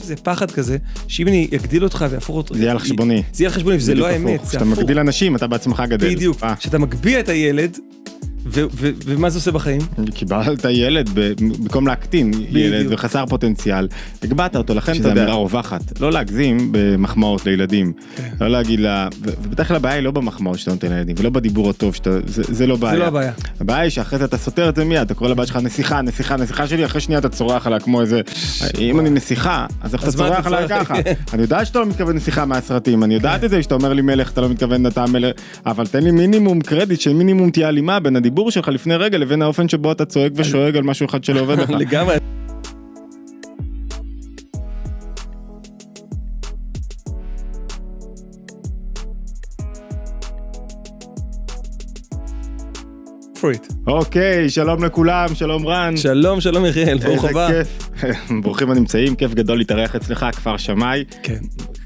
יש איזה פחד כזה, שאם אני אגדיל אותך ואהפוך אותו... זה יהיה על חשבוני. זה יהיה על חשבוני, וזה לא האמת, הפוך. זה כשאתה הפוך. מגדיל אנשים אתה בעצמך גדל. בדיוק, אה, כשאתה מגביה את הילד, ומה זה עושה בחיים? קיבלת ילד במקום להקטין ילד. וחסר פוטנציאל, הגבהת אותו, לכן שזה זו אמירה אמירה רווחת, לא להגזים במחמאות לילדים, כן. לא להגיד לה, ובדרך כלל הבעיה היא לא במחמאות שאתה נותן לילדים, ולא בדיבור הטוב, שאתה, זה, זה לא בעיה. זה לא הבעיה. הבעיה היא שאחרי זה אתה סותר את זה מיד, אתה קורא לבת שלך נסיכה, נסיכה, נסיכה שלי, אחרי שנייה אתה צורח עליה כמו איזה, אם אני נסיכה, אז איך אתה אתה צורח עליה? ככה? אני יודע שאתה לא מתכוון נסיכה מהסרטים, אני יודעת את זה שאתה אומר לי מלך, אתה לא מתכוון אתה מלך, אבל תן לי מינימום קרדיט שמינימום תהיה הלימה בין הדיבור שלך לפני רגע לבין האופן שבו אתה צועק ושואג על משהו אחד שלא עובד לך. לגמרי. for it. אוקיי, שלום לכולם, שלום רן. שלום שלום יחיאל, ברוך איזה הבא. כיף. ברוכים הנמצאים, כיף גדול להתארח אצלך, כפר שמאי. כן,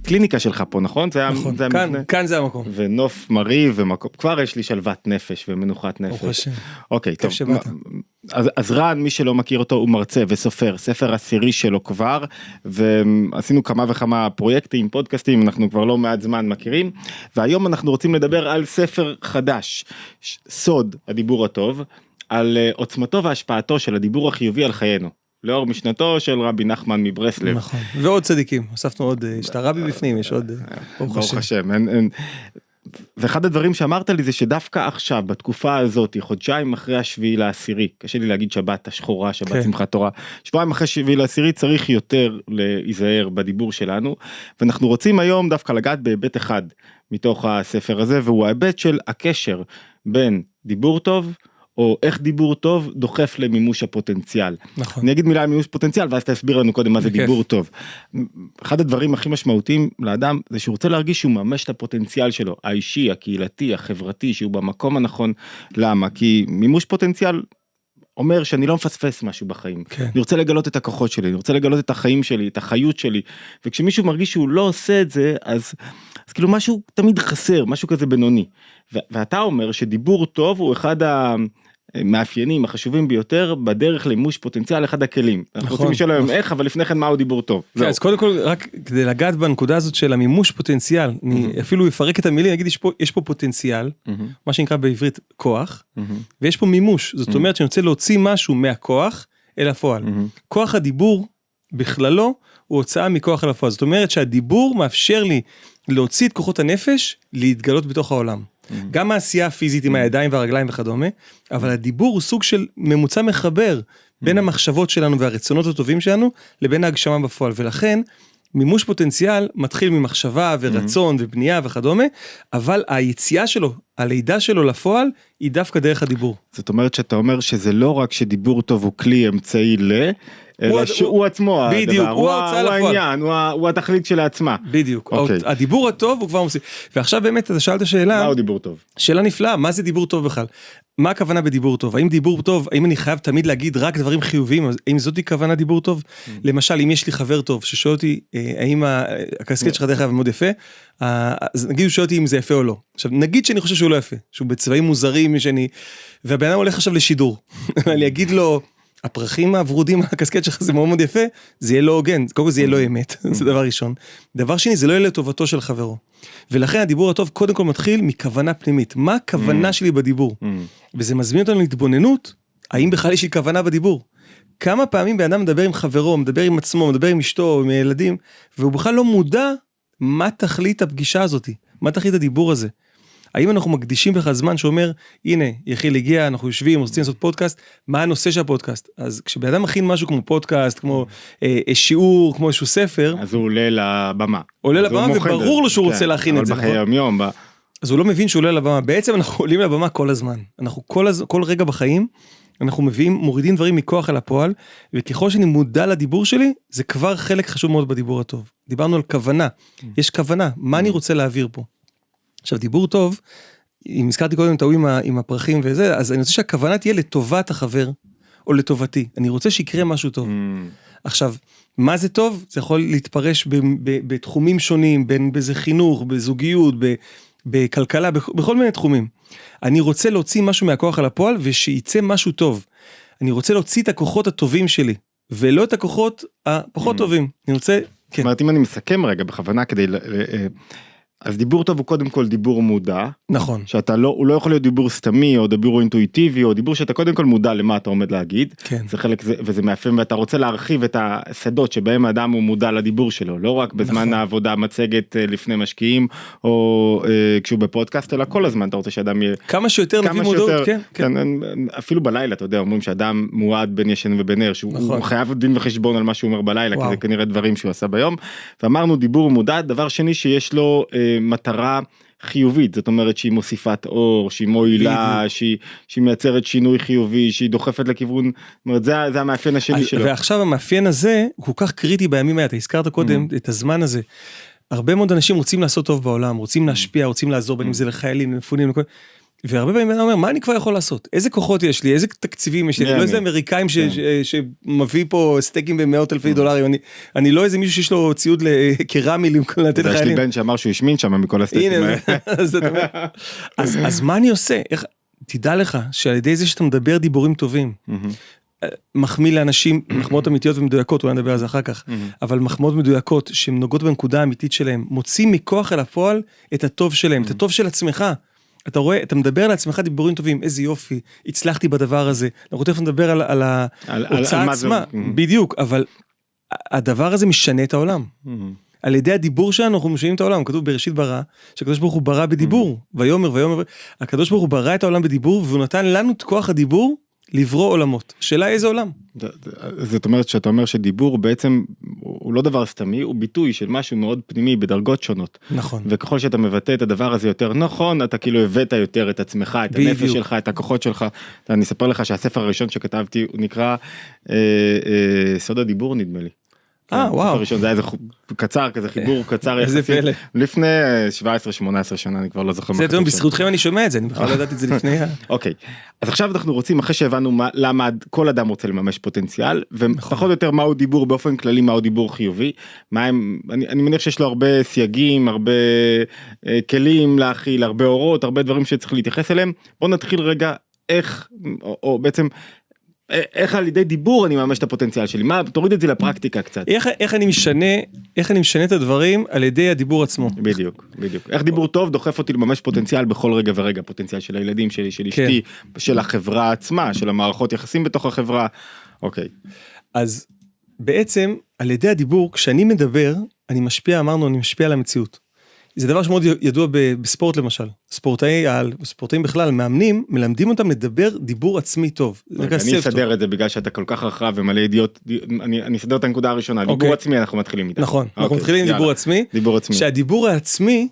קליניקה שלך פה, נכון? זה היה- נכון, זה כאן? כאן זה המקום. ונוף מרהיב ומקום, כבר יש לי שלוות נפש ומנוחת ברוך נפש. השם. אוקיי, טוב. שבאת. אז, אז רן, מי שלא מכיר אותו, הוא מרצה וסופר, ספר עשירי שלו כבר, ועשינו כמה וכמה פרויקטים, פודקאסטים, אנחנו כבר לא מעט זמן מכירים, והיום אנחנו רוצים לדבר על ספר חדש, סוד הדיבור הטוב, על אה, עוצמתו והשפעתו של הדיבור החיובי על חיינו. לאור משנתו של רבי נחמן מברסלב. נכון. ועוד צדיקים, הוספנו עוד, אה, יש את הרבי בפנים, יש עוד, אה, ברוך ברוך השם. ואחד הדברים שאמרת לי זה שדווקא עכשיו בתקופה הזאת חודשיים אחרי השביעי לעשירי קשה לי להגיד שבת השחורה שבת כן. שמחת תורה שבועיים אחרי שביעי לעשירי צריך יותר להיזהר בדיבור שלנו ואנחנו רוצים היום דווקא לגעת בהיבט אחד מתוך הספר הזה והוא ההיבט של הקשר בין דיבור טוב או איך דיבור טוב דוחף למימוש הפוטנציאל. נכון. אני אגיד מילה על מימוש פוטנציאל ואז תסביר לנו קודם מה זה. דיבור טוב. אחד הדברים הכי משמעותיים לאדם זה שהוא רוצה להרגיש שהוא ממש את הפוטנציאל שלו האישי הקהילתי החברתי שהוא במקום הנכון למה כי מימוש פוטנציאל. אומר שאני לא מפספס משהו בחיים כן. אני רוצה לגלות את הכוחות שלי אני רוצה לגלות את החיים שלי את החיות שלי וכשמישהו מרגיש שהוא לא עושה את זה אז, אז כאילו משהו תמיד חסר משהו כזה בינוני ואתה אומר שדיבור טוב הוא אחד המאפיינים החשובים ביותר בדרך למימוש פוטנציאל אחד הכלים. אנחנו נכון, רוצים לשאול היום נכון. איך אבל לפני כן מהו דיבור טוב. כן. אז קודם כל רק כדי לגעת בנקודה הזאת של המימוש פוטנציאל, אני אפילו אפרק את המילים, אגיד יש פה, יש פה פוטנציאל, מה שנקרא בעברית כוח, ויש פה מימוש, זאת אומרת שאני רוצה להוציא משהו מהכוח אל הפועל. כוח הדיבור בכללו הוא הוצאה מכוח אל הפועל, זאת אומרת שהדיבור מאפשר לי להוציא את כוחות הנפש להתגלות בתוך העולם. גם העשייה הפיזית עם הידיים והרגליים וכדומה, אבל הדיבור הוא סוג של ממוצע מחבר בין המחשבות שלנו והרצונות הטובים שלנו לבין ההגשמה בפועל, ולכן מימוש פוטנציאל מתחיל ממחשבה ורצון ובנייה וכדומה, אבל היציאה שלו, הלידה שלו לפועל, היא דווקא דרך הדיבור. זאת אומרת שאתה אומר שזה לא רק שדיבור טוב הוא כלי אמצעי ל... הוא אלא הד- שהוא עצמו בדיוק, הדבר, הוא הוא לפועל. העניין, הוא הוא התכלית שלעצמה. בדיוק, אוקיי. הדיבור הטוב הוא כבר מוסיף. ועכשיו באמת אתה שאלת שאלה, מהו דיבור טוב? שאלה נפלאה, מה זה דיבור טוב בכלל? מה הכוונה בדיבור טוב? האם דיבור טוב, האם אני חייב תמיד להגיד רק דברים חיוביים? האם זאתי כוונה דיבור טוב? למשל, אם יש לי חבר טוב ששואל אותי, אה, האם הקסקט שלך דרך אגב מאוד יפה, אה, אז נגיד הוא שואל אותי אם זה יפה או לא. עכשיו, נגיד שאני חושב שהוא לא יפה, שהוא בצבעים מוזרים, שאני... והבן אדם הולך עכשיו לשידור, אני אגיד לו, הפרחים הוורודים על הקסקט שלך זה מאוד מאוד יפה, זה יהיה לא הוגן, קודם כל זה יהיה לא אמת, זה דבר ראשון. דבר שני, זה לא יהיה לטובתו של חברו. ולכן הדיבור הטוב קודם כל מתחיל מכוונה פנימית, מה הכוונה שלי בדיבור? וזה מזמין אותנו להתבוננות, האם בכלל יש לי כוונה בדיבור? כמה פעמים בן אדם מדבר עם חברו, מדבר עם עצמו, מדבר עם אשתו, עם הילדים, והוא בכלל לא מודע מה תכלית הפגישה הזאתי, מה תכלית הדיבור הזה. האם אנחנו מקדישים בכלל זמן שאומר, הנה, יחיל הגיע, אנחנו יושבים, רוצים לעשות פודקאסט, מה הנושא של הפודקאסט? אז כשבן אדם מכין משהו כמו פודקאסט, כמו אה, אה, שיעור, כמו איזשהו ספר, אז הוא עולה לבמה. עולה לבמה וברור לו שהוא כן, רוצה להכין את זה, אבל בחיי נכון? היום יום, אז הוא לא מבין שהוא עולה לבמה. בעצם אנחנו עולים לבמה כל הזמן. אנחנו כל, הז... כל רגע בחיים, אנחנו מביאים, מורידים דברים מכוח אל הפועל, וככל שאני מודע לדיבור שלי, זה כבר חלק חשוב מאוד בדיבור הטוב. דיברנו על כוונה, יש כוונה, מה אני רוצה להעביר פה. עכשיו, דיבור טוב, אם הזכרתי קודם את ההוא עם, עם הפרחים וזה, אז אני רוצה שהכוונה תהיה לטובת החבר, או לטובתי. אני רוצה שיקרה משהו טוב. עכשיו, מה זה טוב? זה יכול להתפרש ב, ב, בתחומים שונים, בין בזה חינוך, בזוגיות, ב, בכלכלה, בכ, בכל מיני תחומים. אני רוצה להוציא משהו מהכוח על הפועל ושיצא משהו טוב. אני רוצה להוציא את הכוחות הטובים שלי, ולא את הכוחות הפחות Mm. טובים. אני רוצה כן. זאת אומרת אם אני מסכם רגע בכוונה כדי ל- ל- אה, אז דיבור טוב הוא קודם כל דיבור מודע. נכון, שאתה לא הוא לא יכול להיות דיבור סתמי או דיבור אינטואיטיבי או דיבור שאתה קודם כל מודע למה אתה עומד להגיד. כן, זה חלק זה וזה מאפיין ואתה רוצה להרחיב את השדות שבהם האדם הוא מודע לדיבור שלו. לא רק בזמן נכון. העבודה מצגת אה, לפני משקיעים או אה, כשהוא בפודקאסט אלא כל הזמן אתה רוצה שאדם יהיה כמה שיותר כמה מודעות, שיותר, כן, כן, כן, אין- אפילו בלילה אתה יודע אומרים שאדם מועד בין ישן ובין ער שהוא נכון. חייב דין וחשבון על מה שהוא אומר בלילה כי. זה כנראה דברים שהוא עשה ביום. ואמרנו דיבור מודע דבר שני שיש לו אה, מטרה חיובית זאת אומרת שהיא מוסיפת אור שהיא מועילה. שהיא שהיא מייצרת שינוי חיובי שהיא דוחפת לכיוון זאת אומרת, זה, זה המאפיין השני אז- שלו. ועכשיו המאפיין הזה הוא כל כך קריטי בימים האלה, אתה הזכרת קודם Mm-hmm. את הזמן הזה. הרבה מאוד אנשים רוצים לעשות טוב בעולם. רוצים להשפיע, רוצים לעזור, בין אם זה לחיילים, למפונים, לכל... והרבה פעמים אדם אומר, מה אני כבר יכול לעשות? איזה כוחות יש לי? איזה תקציבים יש לי? אני לא אני. איזה אמריקאים כן. שמביא פה סטייקים במאות אלפי Mm-hmm. דולרים, אני- אני לא איזה מישהו שיש לו ציוד קרמי לתת יודע, יש לי. בן שאמר שהוא השמין שם מכל הסטייקים האלה. אז מה אני עושה? תדע לך שעל ידי זה שאתה מדבר דיבורים טובים, מהמם, מחמיא לאנשים מחמאות אמיתיות ומדויקות אולי נדבר על זה אחר כך. אבל מחמאות מדויקות שהן נוגעות בנקודה האמיתית שלהם מוציא מכוח אל הפועל את הטוב שלהם את הטוב של עצמך. אתה רואה אתה מדבר לעצמך דיבורים טובים איזה יופי הצלחתי בדבר הזה. אנחנו תכף נדבר על, על על- על- על ההוצאה מה זה- עצמה. מהמם, בדיוק אבל הדבר הזה משנה את העולם. מהמם. על ידי הדיבור שלנו אנחנו משנים את העולם. כתוב בראשית ברא שהקדוש ברוך הוא ברא בדיבור. ויאמר ויאמר הקדוש ברוך הוא ברא את העולם בדיבור והוא נתן לנו את כוח הדיבור לברוא עולמות שאלה איזה עולם זאת אומרת שאתה אומר שדיבור בעצם הוא לא דבר סתמי הוא ביטוי של משהו מאוד פנימי בדרגות שונות נכון וככל שאתה מבטא את הדבר הזה יותר נכון אתה כאילו הבאת יותר את עצמך את הנפש. שלך את הכוחות שלך. אני אספר לך שהספר הראשון שכתבתי הוא נקרא אה, אה, סוד הדיבור נדמה לי. אה, כן, וואו. הראשון זה היה איזה קצר כזה חיבור קצר איזה יחסית פלא. לפני 17-18 שנה אני כבר לא זוכר. זה, שם. בזכותכם אני שומע את זה, אני בכלל לא ידעתי את זה לפני. אוקיי אז עכשיו אנחנו רוצים אחרי שהבנו מה, למה כל אדם רוצה לממש פוטנציאל ופחות או יותר מהו דיבור באופן כללי מהו דיבור חיובי מה הם אני, אני מניח שיש לו הרבה סייגים הרבה אה, כלים להכיל הרבה אורות הרבה דברים שצריך להתייחס אליהם בוא נתחיל רגע איך או, או בעצם אה, איך על ידי דיבור אני מממש את הפוטנציאל שלי מה תוריד את זה לפרקטיקה קצת איך, איך אני משנה, איך אני משנה את הדברים על ידי הדיבור עצמו. בדיוק בדיוק איך דיבור טוב דוחף אותי לממש פוטנציאל בכל רגע ורגע פוטנציאל של הילדים שלי של כן. אשתי של החברה עצמה של המערכות יחסים בתוך החברה. אוקיי. אז בעצם על ידי הדיבור, כשאני מדבר, אני משפיע, אמרנו, אני משפיע על המציאות. זה דבר שמאוד ידוע בספורט למשל. ספורטאי על, ספורטאים בכלל, מאמנים, מלמדים אותם לדבר דיבור עצמי טוב. נקרא אני. אסדר את זה בגלל שאתה כל כך רחב ומלא ידיעות אני אני אסדר את הנקודה הראשונה דיבור אוקיי. עצמי אנחנו מתחילים איתה. נכון, אנחנו אוקיי, מתחילים עם. דיבור עצמי. דיבור עצמי. שהדיבור העצמי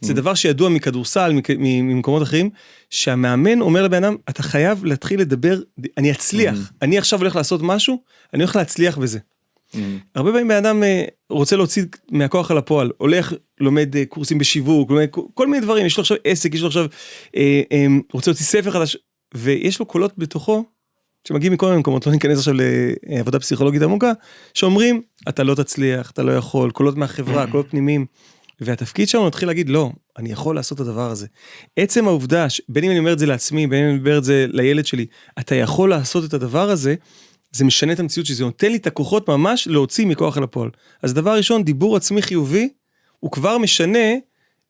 זה דבר שידוע מכדורסל ממקומות אחרים שהמאמן אומר לבן אדם אתה חייב להתחיל לדבר אני אצליח אני עכשיו הולך לעשות משהו אני הולך להצליח בזה. אמ, הרבה פעמים בן אדם אה, רוצה להוציא מהכוח אל הפועל הולך לומד אה, קורסים בשיווק לומד כל- כל מיני דברים יש לו עכשיו עסק יש לו עכשיו אה, אה, רוצה להוציא ספר חדש ויש לו קולות בתוכו שמגיעים מכל מיני מקומות לא ניכנס עכשיו לעבודה פסיכולוגית עמוקה שאומרים אתה לא תצליח אתה לא יכול קולות מהחברה קולות פנימיים. והתפקיד שלנו להתחיל להגיד לא אני יכול לעשות את הדבר הזה. עצם העובדה בין אם אני אומר את זה לעצמי בין אם אני אומר את זה לילד שלי אתה יכול לעשות את הדבר הזה. זה משנה את המציאות שזה נותן לי את הכוחות ממש להוציא מכוח אל הפועל. אז דבר ראשון דיבור עצמי חיובי הוא כבר משנה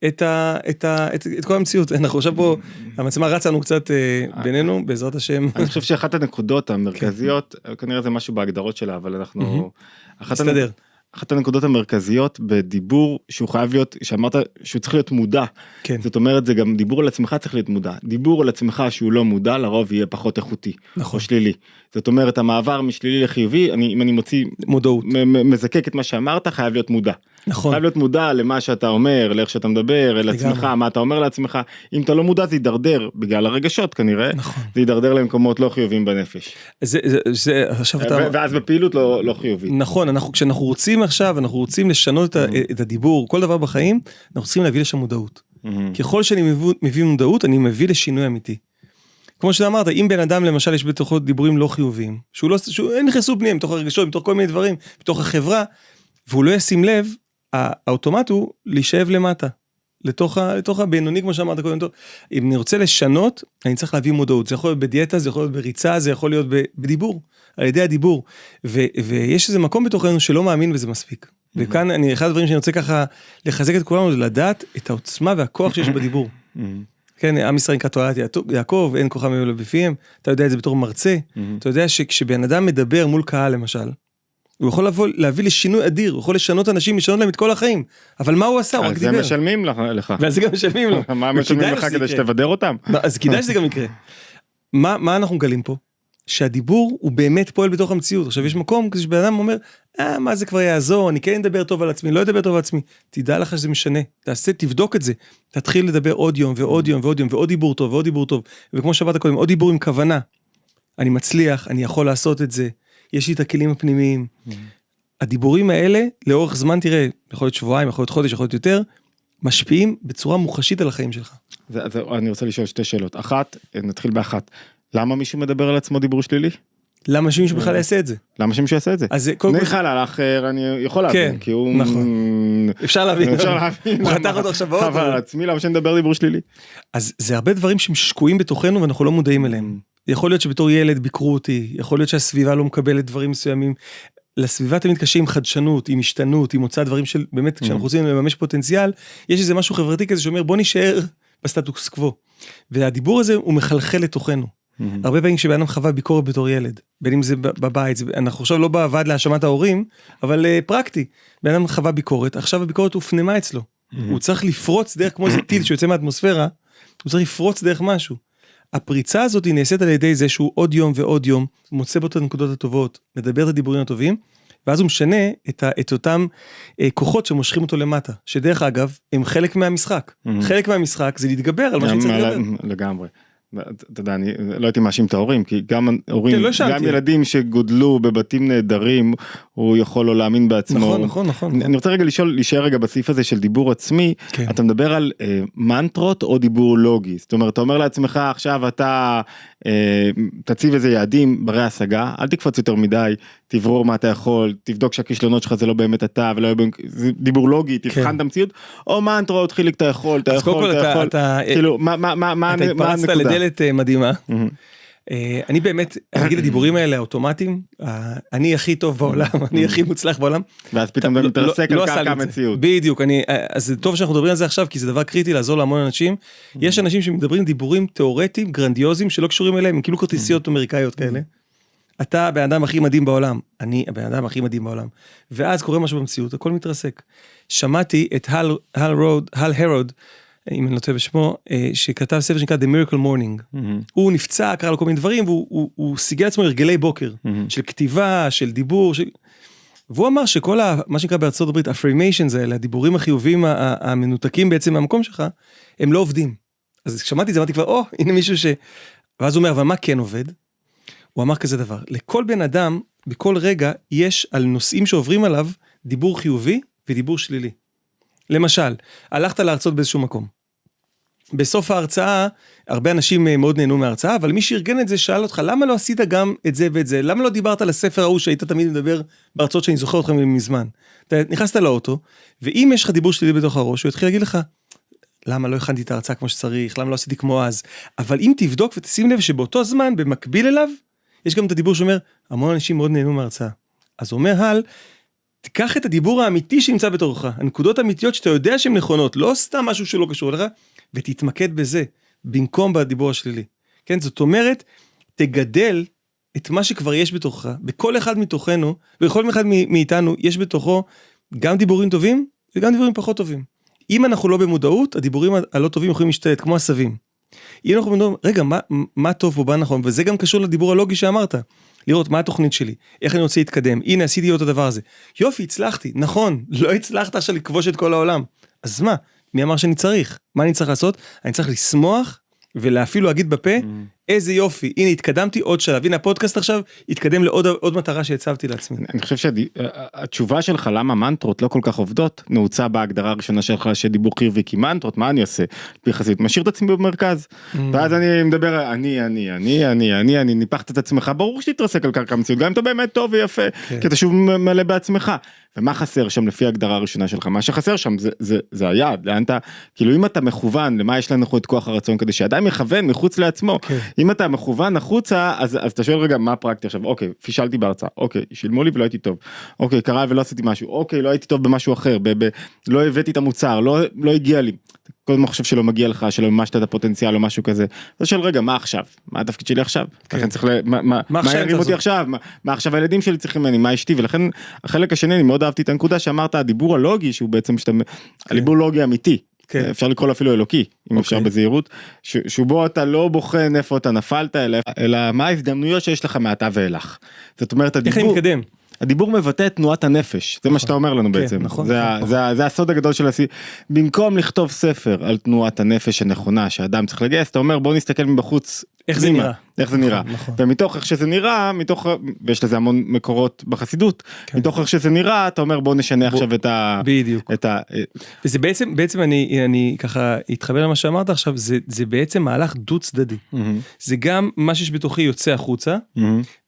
את, ה, את, ה, את, את כל המציאות אנחנו עכשיו פה המצלמה רצה לנו קצת אה, בינינו בעזרת השם אני חושב שאחת הנקודות המרכזיות כנראה זה משהו בהגדרות שלה אבל. אנחנו. אחת הנ- מסתדר. אחת הנקודות המרכזיות בדיבור שהוא חייב להיות שאמרת שהוא צריך להיות מודע. כן. זאת אומרת זה גם דיבור על עצמך צריך להיות מודע. דיבור על עצמך שהוא לא מודע לרוב יהיה פחות איכותי נכון. או שלילי. זאת אומרת המעבר משלילי לחיובי אני אם אני מוציא מודעות. מזקק את מה שאמרת חייב להיות מודע. נכון. חייב להיות מודע למה שאתה אומר לאיך שאתה מדבר אל עצמך. מה אתה אומר לעצמך. אם אתה לא מודע זה יידרדר בגלל הרגשות כנראה. נכון. זה יידרדר למקומות לא חיוביים בנפש. זה, זה, זה עכשיו אתה ואז בפעילות לא לא חיובית. נכון אנחנו כשאנחנו רוצים עכשיו אנחנו רוצים לשנות Mhm. את הדיבור כל דבר בחיים אנחנו צריכים להביא לשם מודעות מהמם. ככל שאני מביא, מביא מודעות אני מביא לשינוי אמיתי. כמו שאמרת אם בן אדם למשל יש בתוכו דיבורים לא חיוביים שהוא לא שהוא אין נכנסו פניהם מתוך הרגשות מתוך כל מיני דברים בתוך החברה והוא לא ישים לב האוטומט הוא להישאב למטה. לתוך, ה, לתוך הבינוני כמו שאמרת קודם טוב. אם אני רוצה לשנות אני צריך להביא מודעות. זה יכול להיות בדיאטה זה יכול להיות בריצה זה יכול להיות בדיבור על ידי הדיבור. ו, ויש איזה מקום בתוכנו שלא מאמין בזה מספיק. וכאן אני, אחד הדברים שאני רוצה ככה לחזק את כולנו זה לדעת את העוצמה והכוח שיש בדיבור. כן, עם ישראל נקרא תולעת יעקב, אין כוחם אלא בפיהם, אתה יודע את זה בתור מרצה, אתה יודע שכשבן אדם מדבר מול קהל למשל, הוא יכול לבוא, להביא לשינוי אדיר, הוא יכול לשנות אנשים, לשנות להם את כל החיים, אבל מה הוא עשה? הוא רק דיבר. על זה משלמים לך. ועל זה גם משלמים לו. מה משלמים לך כדי שתבדר אותם? אז כדאי שזה גם יקרה. מה, מה אנחנו מגלים פה? שהדיבור הוא באמת פועל בתוך המציאות. עכשיו יש מקום כזה שבן אדם אומר, אה, מה זה כבר יעזור, אני כן אדבר טוב על עצמי, לא אדבר טוב על עצמי. תדע לך שזה משנה, תעשה, תבדוק את זה. תתחיל לדבר עוד יום ועוד יום ועוד יום ועוד דיבור טוב ועוד דיבור טוב. וכמו שאמרת קודם, עוד דיבור עם כוונה. אני מצליח, אני יכול לעשות את זה, יש לי את הכלים הפנימיים. הדיבורים האלה, לאורך זמן, תראה, יכול להיות שבועיים, יכול להיות חודש, יכול להיות יותר, משפיעים בצורה מוחשית על החיים שלך. זה, זה, אני רוצה לשאול שתי שאלות. אחת, נתחיל באחת. למה מישהו מדבר על עצמו דיבור שלילי? למה שמישהו בכלל יעשה את זה? למה שמישהו יעשה את זה? אז קודם כל... ניחא הלך, אני יכול להבין, כן, כי הוא... נכון. אפשר להבין. אפשר להבין. הוא חתך אותו עכשיו באוטו. אבל על עצמי למה שנדבר דיבור שלילי? אז זה הרבה דברים שהם שקועים בתוכנו ואנחנו לא מודעים אליהם. יכול להיות שבתור ילד ביקרו אותי, יכול להיות שהסביבה לא מקבלת דברים מסוימים. לסביבה תמיד קשה עם חדשנות, עם השתנות, עם הוצאת דברים של באמת כשאנחנו רוצים לממש פוטנציאל, יש איזה משהו חברתי כזה שאומר בוא נשאר בסטטוס קוו. והדיבור הזה הוא מחלחל לתוכנו. הרבה פעמים כשבן אדם חווה ביקורת בתור ילד, בין אם זה בבית, אנחנו עכשיו לא בוועד להאשמת ההורים, אבל פרקטי, בן אדם חווה ביקורת, עכשיו הביקורת הופנמה אצלו. הוא צריך לפרוץ דרך כמו איזה טיל שיוצא מהאטמוספירה, הוא צריך לפרוץ דרך משהו. הפריצה הזאת היא נעשית על ידי זה שהוא עוד יום ועוד יום מוצא בו את הנקודות הטובות, מדבר את הדיבורים הטובים, ואז הוא משנה את, ה, את אותם אה, כוחות שמושכים אותו למטה, שדרך אגב הם חלק מהמשחק. Mm-hmm. חלק מהמשחק זה להתגבר על מה שצריך לדבר. לגמרי. אתה יודע, אני לא הייתי מאשים את ההורים, כי גם הורים, כן, לא גם ילדים שגודלו בבתים נהדרים, הוא יכול לא להאמין בעצמו. נכון, נכון, נכון. אני רוצה רגע לשאול, להישאר רגע בסעיף הזה של דיבור עצמי, כן. אתה מדבר על אה, מנטרות או דיבור לוגי? זאת אומרת, אתה אומר לעצמך עכשיו אתה תציב איזה יעדים ברי השגה, אל תקפוץ יותר מדי, תברור מה אתה יכול, תבדוק שהכישלונות שלך זה לא באמת אתה ולא זה דיבור לוגי, תבחן כן. את המציאות, או מנטרות, חיליק אתה יכול, אתה יכול, אתה יכול, כאילו, מה, מה, מה, מה אתה מה התפרצת הנקודה? לדלת אה, מדהימה. Mhm. אה, אני באמת, אני אגיד הדיבורים האלה האוטומטיים, אה, אני הכי טוב בעולם, אני הכי מוצלח בעולם. ואז פתאום אתה לא- מתרסק לא על עשה לי קרקע. המציאות. בדיוק, אה, אז זה טוב שאנחנו מדברים על זה עכשיו, כי זה דבר קריטי לעזור להמון אנשים. יש אנשים שמדברים דיבורים תיאורטיים, גרנדיוזיים, שלא קשורים אליהם, הם כאילו כרטיסיות אמריקאיות כאלה. אתה הבן אדם הכי מדהים בעולם, אני הבן אדם הכי מדהים בעולם. ואז קורה משהו במציאות, הכל מתרסק. שמעתי את הל הרוד, אם אני לא טועה בשמו, אה, שכתב ספר שנקרא The Miracle Morning. מהמם. הוא נפצע, קרה לו כל מיני דברים, והוא הוא, הוא סיגל לעצמו הרגלי בוקר, מהמם. של כתיבה, של דיבור, של... והוא אמר שכל ה, מה שנקרא בארצות הברית, affirmations האלה, הדיבורים החיוביים ה- ה- המנותקים בעצם מהמקום שלך, הם לא עובדים. אז כששמעתי את זה אמרתי כבר, או, הנה מישהו ש... ואז הוא אומר, אבל מה כן עובד? הוא אמר כזה דבר, לכל בן אדם, בכל רגע, יש על נושאים שעוברים עליו דיבור חיובי ודיבור שלילי. למשל, הלכת להרצות באיזשהו מקום. בסוף ההרצאה, הרבה אנשים אה, מאוד נהנו מההרצאה, אבל מי שארגן את זה שאל אותך, למה לא עשית גם את זה ואת זה? למה לא דיברת על הספר ההוא שהיית תמיד מדבר בהרצאות שאני זוכר אותך מזמן? אתה נכנסת לאוטו, ואם יש לך דיבור שלילי בתוך הראש, הוא יתחיל להגיד לך, למה לא הכנתי את ההרצאה כמו שצריך, למה לא עשיתי כמו אז? אבל אם תבדוק ותשים לב שבאותו זמן, במקביל אליו, יש גם את הדיבור שאומר, המון אנשים מאוד נהנו מההרצאה. אז אומר הל, תיקח את הדיבור האמיתי שנמצא בתוכך, הנקודות האמיתיות שאתה יודע שהן נכונות, לא סתם משהו שלא קשור אליך, ותתמקד בזה, במקום בדיבור השלילי. כן, זאת אומרת, תגדל את מה שכבר יש בתוכך, בכל אחד מתוכנו, בכל אחד מאיתנו יש בתוכו גם דיבורים טובים וגם דיבורים פחות טובים. אם אנחנו לא במודעות, הדיבורים הלא טובים יכולים להשתלט, כמו עשבים. אם אנחנו מדברים, רגע, מה, מה טוב פה, מה נכון, וזה גם קשור לדיבור הלוגי שאמרת. לראות מה התוכנית שלי, איך אני רוצה להתקדם, הנה עשיתי את הדבר הזה. יופי, הצלחתי, נכון, לא הצלחת עכשיו לכבוש את כל העולם. אז מה, מי אמר שאני צריך? מה אני צריך לעשות? אני צריך לשמוח ולאפילו להגיד בפה, איזה יופי, הנה התקדמתי עוד שלב, הנה הפודקאסט עכשיו התקדם לעוד עוד מטרה שהצבתי לעצמי. אני חושב שהתשובה שלך למה מנטרות לא כל כך עובדות נעוצה בהגדרה הראשונה שלך שדיבור חיובי כי מנטרות מה אני עושה? יחסית משאיר את עצמי במרכז ואז אני מדבר אני אני אני אני אני אני ניפחת את עצמך ברור שתתרסק על קרקע המציאות גם אם אתה באמת טוב ויפה כן. כי אתה שוב מלא בעצמך ומה חסר שם לפי ההגדרה הראשונה שלך מה שחסר שם זה זה זה היעד לאן אתה כאילו אם אתה מכוון למה יש לנו את כוח הרצון כדי שאדם יכוון מחוץ לעצמו כן. אם אתה מכוון החוצה אז אז אתה שואל רגע מה פרקטי עכשיו? אוקיי פישלתי בהרצאה. אוקיי שילמו לי ולא הייתי טוב. אוקיי קרה ולא עשיתי משהו. אוקיי לא הייתי טוב במשהו אחר. ב, ב, לא הבאתי את המוצר לא לא הגיע לי. כל הזמן חושב שלא מגיע לך שלא מימשת את הפוטנציאל או משהו כזה. אז שואל רגע מה עכשיו? מה התפקיד שלי עכשיו? כן. לכן צריך ל... מה, מה, מה מה ירים אותי? עכשיו? מה, מה עכשיו הילדים שלי צריכים ממני? מה אשתי? ולכן החלק השני אני מאוד אהבתי את הנקודה שאמרת הדיבור הלוגי שהוא בעצם שאתה הדיבור לוגי אמיתי כן. אפשר לקרוא לו אפילו אלוקי אם אפשר אוקיי. בזהירות ש- שבו אתה לא בוחן איפה אתה נפלת אלא, אלא מה ההזדמנויות שיש לך מעתה ואילך. זאת אומרת איך אני הדיבור, מתקדם? הדיבור מבטא את תנועת הנפש זה מה שאתה אומר לנו כן, בעצם נכון, זה, נכון, נכון. זה, זה הסוד הגדול של הסי... במקום לכתוב ספר על תנועת הנפש הנכונה שאדם צריך לגייס אתה אומר בוא נסתכל מבחוץ איך זה נראה. איך זה נראה נכון. ומתוך איך שזה נראה מתוך ויש לזה המון מקורות בחסידות כן. מתוך איך שזה נראה אתה אומר בוא נשנה עכשיו את ה... בדיוק. את ה... וזה בעצם בעצם אני אני ככה אתחבר למה שאמרת עכשיו זה זה בעצם מהלך דו צדדי זה גם מה שיש בתוכי יוצא החוצה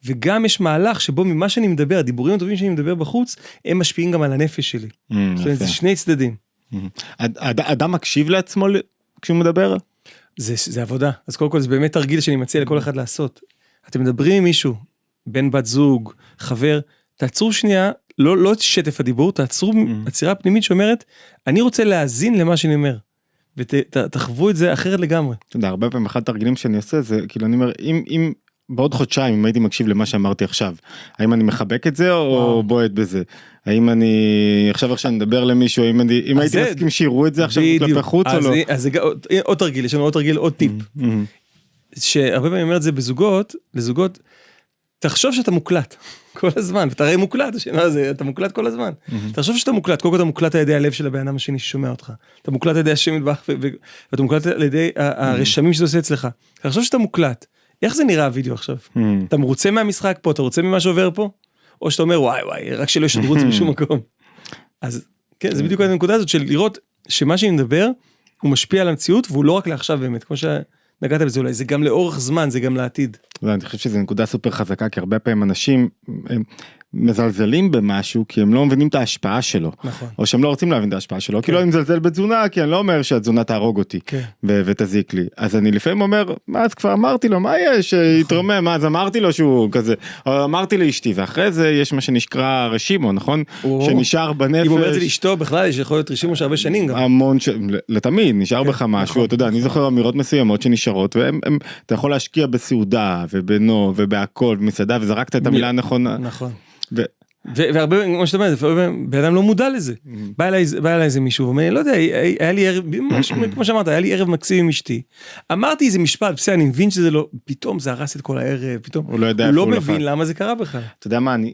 וגם יש מהלך שבו ממה שאני מדבר הדיבורים הטובים שאני מדבר בחוץ הם משפיעים גם על הנפש שלי. זאת אומרת, זה שני צדדים. אד- אדם מקשיב לעצמו כשהוא מדבר? זה, זה עבודה אז קודם כל זה באמת תרגיל שאני מציע לכל אחד לעשות. אתם מדברים עם מישהו בן בת זוג חבר תעצרו שנייה לא לא את שטף הדיבור תעצרו עצירה פנימית שאומרת אני רוצה להאזין למה שאני אומר. ותחוו את זה אחרת לגמרי. אתה יודע, הרבה פעמים אחד התרגילים שאני עושה זה כאילו אני אומר אם אם בעוד חודשיים אם הייתי מקשיב למה שאמרתי עכשיו האם אני מחבק את זה או. בועט בזה האם אני עכשיו עכשיו נדבר למישהו אם אני אם הייתי מסכים שיראו את זה עכשיו. כלפי חוץ או לא. אז עוד- תרגיל יש לנו עוד תרגיל עוד טיפ מהמם. שהרבה פעמים אומר את זה בזוגות לזוגות תחשוב שאתה מוקלט כל הזמן ואתה הרי מוקלט השאלה זה אתה מוקלט כל הזמן תחשוב שאתה מוקלט קודם כל אתה מוקלט על ידי הלב של הבן אדם השני ששומע אותך אתה מוקלט על ידי השם מטבח ואתה מוקלט על ידי ה- הרשמים שזה עושה אצלך תחשוב שאתה מוקלט איך זה נראה הוידאו עכשיו מהמם. אתה מרוצה מהמשחק פה אתה רוצה ממה שעובר פה או שאתה אומר וואי וואי רק שלא ישדרו את זה בשום מקום. אז כן זה בדיוק הנקודה הזאת של לראות שמה שאני מדבר הוא משפיע על המציאות והוא לא רק לעכשיו באמת כמו שנגעת בזה אולי זה גם לאורך זמן זה גם לעתיד. ואני חושב שזו נקודה סופר חזקה כי הרבה פעמים אנשים מזלזלים במשהו כי הם לא מבינים את ההשפעה שלו. נכון. או שהם לא רוצים להבין את ההשפעה שלו, כאילו אני מזלזל בתזונה כי אני לא אומר שהתזונה תהרוג אותי כן. ו- ותזיק לי. אז אני לפעמים אומר, מה אז כבר אמרתי לו, מה יש, שיתרומם, מה אז אמרתי לו שהוא כזה, או אמרתי לאשתי, ואחרי זה יש מה שנקרא רשימו, נכון? או. שנשאר בנפש. אם אומר את זה לאשתו בכלל יש יכול להיות רישימו של הרבה שנים גם. המון ש... לתמיד נשאר כן, בך משהו נכון, אתה יודע אני נכון. זוכר אמירות מסוימות שנשארות והם הם, אתה יכול להשקיע בסעודה ובנו ובהכל במסעדה וזרקת את המילה הנכונה. נכון. והרבה כמו שאתה אומר בן אדם לא מודע לזה. בא אליי בא אליי איזה מישהו ואומר לא יודע היה לי ערב ממש כמו שאמרת היה לי ערב מקסים עם אשתי. אמרתי איזה משפט בסדר אני מבין שזה לא פתאום זה הרס את כל הערב פתאום הוא לא יודע הוא איפה לא הוא מבין נפל. למה זה קרה בכלל. אתה יודע מה אני.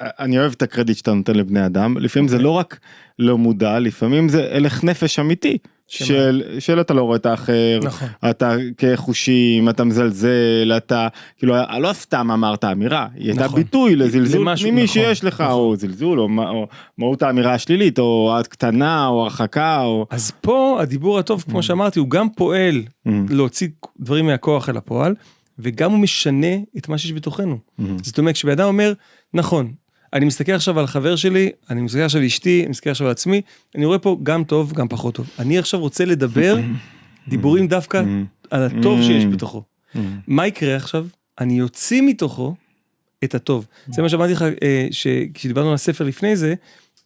אני אוהב את הקרדיט שאתה נותן לבני אדם לפעמים זה לא רק לא מודע לפעמים זה הלך נפש אמיתי? של של אתה לא רואה את האחר נכון. אתה כחושים אתה מזלזל אתה כאילו לא סתם אמרת אמירה היא הייתה נכון. ביטוי לזלזול למשהו, פנימי נכון, שיש לך או זלזול או או מהות האמירה השלילית או את קטנה או הרחקה או. אז פה הדיבור הטוב כמו שאמרתי הוא גם פועל Mm, להוציא דברים מהכוח אל הפועל וגם הוא משנה את מה שיש בתוכנו. זאת אומרת כשבן אדם אומר נכון אני מסתכל עכשיו על חבר שלי אני מסתכל עכשיו על אשתי אני מסתכל עכשיו על עצמי אני רואה פה גם טוב גם פחות טוב. אני עכשיו רוצה לדבר דיבורים דווקא על הטוב שיש בתוכו. מה יקרה עכשיו? אני יוציא מתוכו את הטוב. זה מה שאמרתי לך אה, שכשדיברנו על הספר לפני זה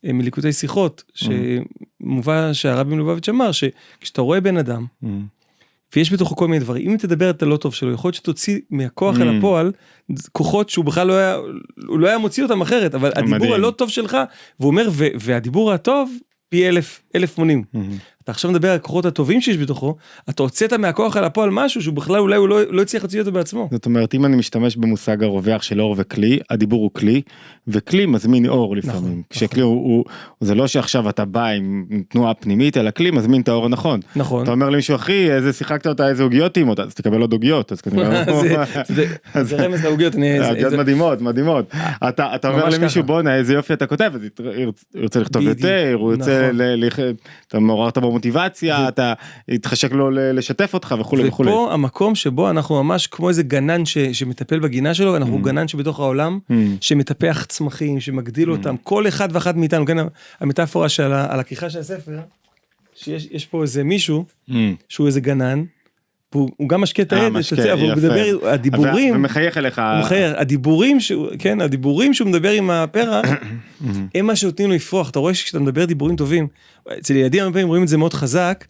אה, מליקוטי שיחות שמובא שהרבי מלובביץ' אמר שכשאתה רואה בן אדם ויש בתוכו כל מיני דברים אם תדבר את הלא טוב שלו יכול להיות שתוציא מהכוח אל Mm. הפועל כוחות שהוא בכלל לא היה הוא לא היה מוציא אותם אחרת אבל הדיבור מדהים. הלא טוב שלך והוא אומר "ו- והדיבור הטוב פי אלף אלף מונים אתה עכשיו מדבר על הכוחות הטובים שיש בתוכו אתה הוצאת מהכוח אל הפועל משהו שהוא בכלל אולי הוא לא לא הצליח להוציא אותו בעצמו. זאת אומרת אם אני משתמש במושג הרווח של אור וכלי הדיבור הוא כלי וכלי מזמין אור לפעמים נכון, כשכלי הוא, הוא זה לא שעכשיו אתה בא עם תנועה פנימית אלא כלי מזמין את האור הנכון. נכון. אתה אומר למישהו אחי איזה שיחקת אותה איזה עוגיות טעימות אז תקבל עוד עוגיות אז כנראה זה- רמז לעוגיות אני זה- עוגיות מדהימות מדהימות אתה אתה אומר למישהו. בואנה איזה יופי אתה כותב אז ירצה לכתוב יותר הוא ירצה נכון. אתה מעוררת בו מוטיבציה אתה יתחשק לו לשתף אותך וכולי וכולי. ופה המקום שבו אנחנו ממש כמו איזה גנן ש- שמטפל בגינה שלו אנחנו גנן שבתוך העולם Mm. שמטפח צמחים שמגדיל אותם כל אחד ואחת מאיתנו כן המטאפורה של ה- על הכריכה של הספר שיש יש פה איזה מישהו Mm. שהוא איזה גנן הוא גם משקה את אה, לצ- אבל הוא יפה. מדבר, הדיבורים, ומחייך אליך. הוא מחייך, הדיבורים כן, הדיבורים שהוא מדבר עם הפרח, הם מה שנותנים לו לפרוח, אתה רואה שכשאתה מדבר דיבורים טובים, אצל ילדים הרבה פעמים רואים את זה מאוד חזק,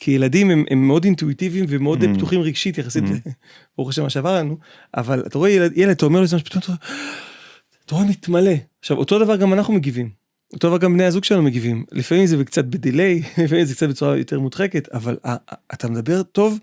כי ילדים הם, הם מאוד אינטואיטיביים ומאוד Mm. פתוחים רגשית יחסית, ברוך השם מה שעבר לנו, אבל אתה רואה ילד, ילד אתה אומר לו פתאום אתה אתה רואה מתמלא. עכשיו אותו דבר גם אנחנו מגיבים, אותו דבר גם בני הזוג שלנו מגיבים, לפעמים זה קצת בדיליי, לפעמים זה קצת בצורה יותר מודחקת, אבל אתה מדבר טוב,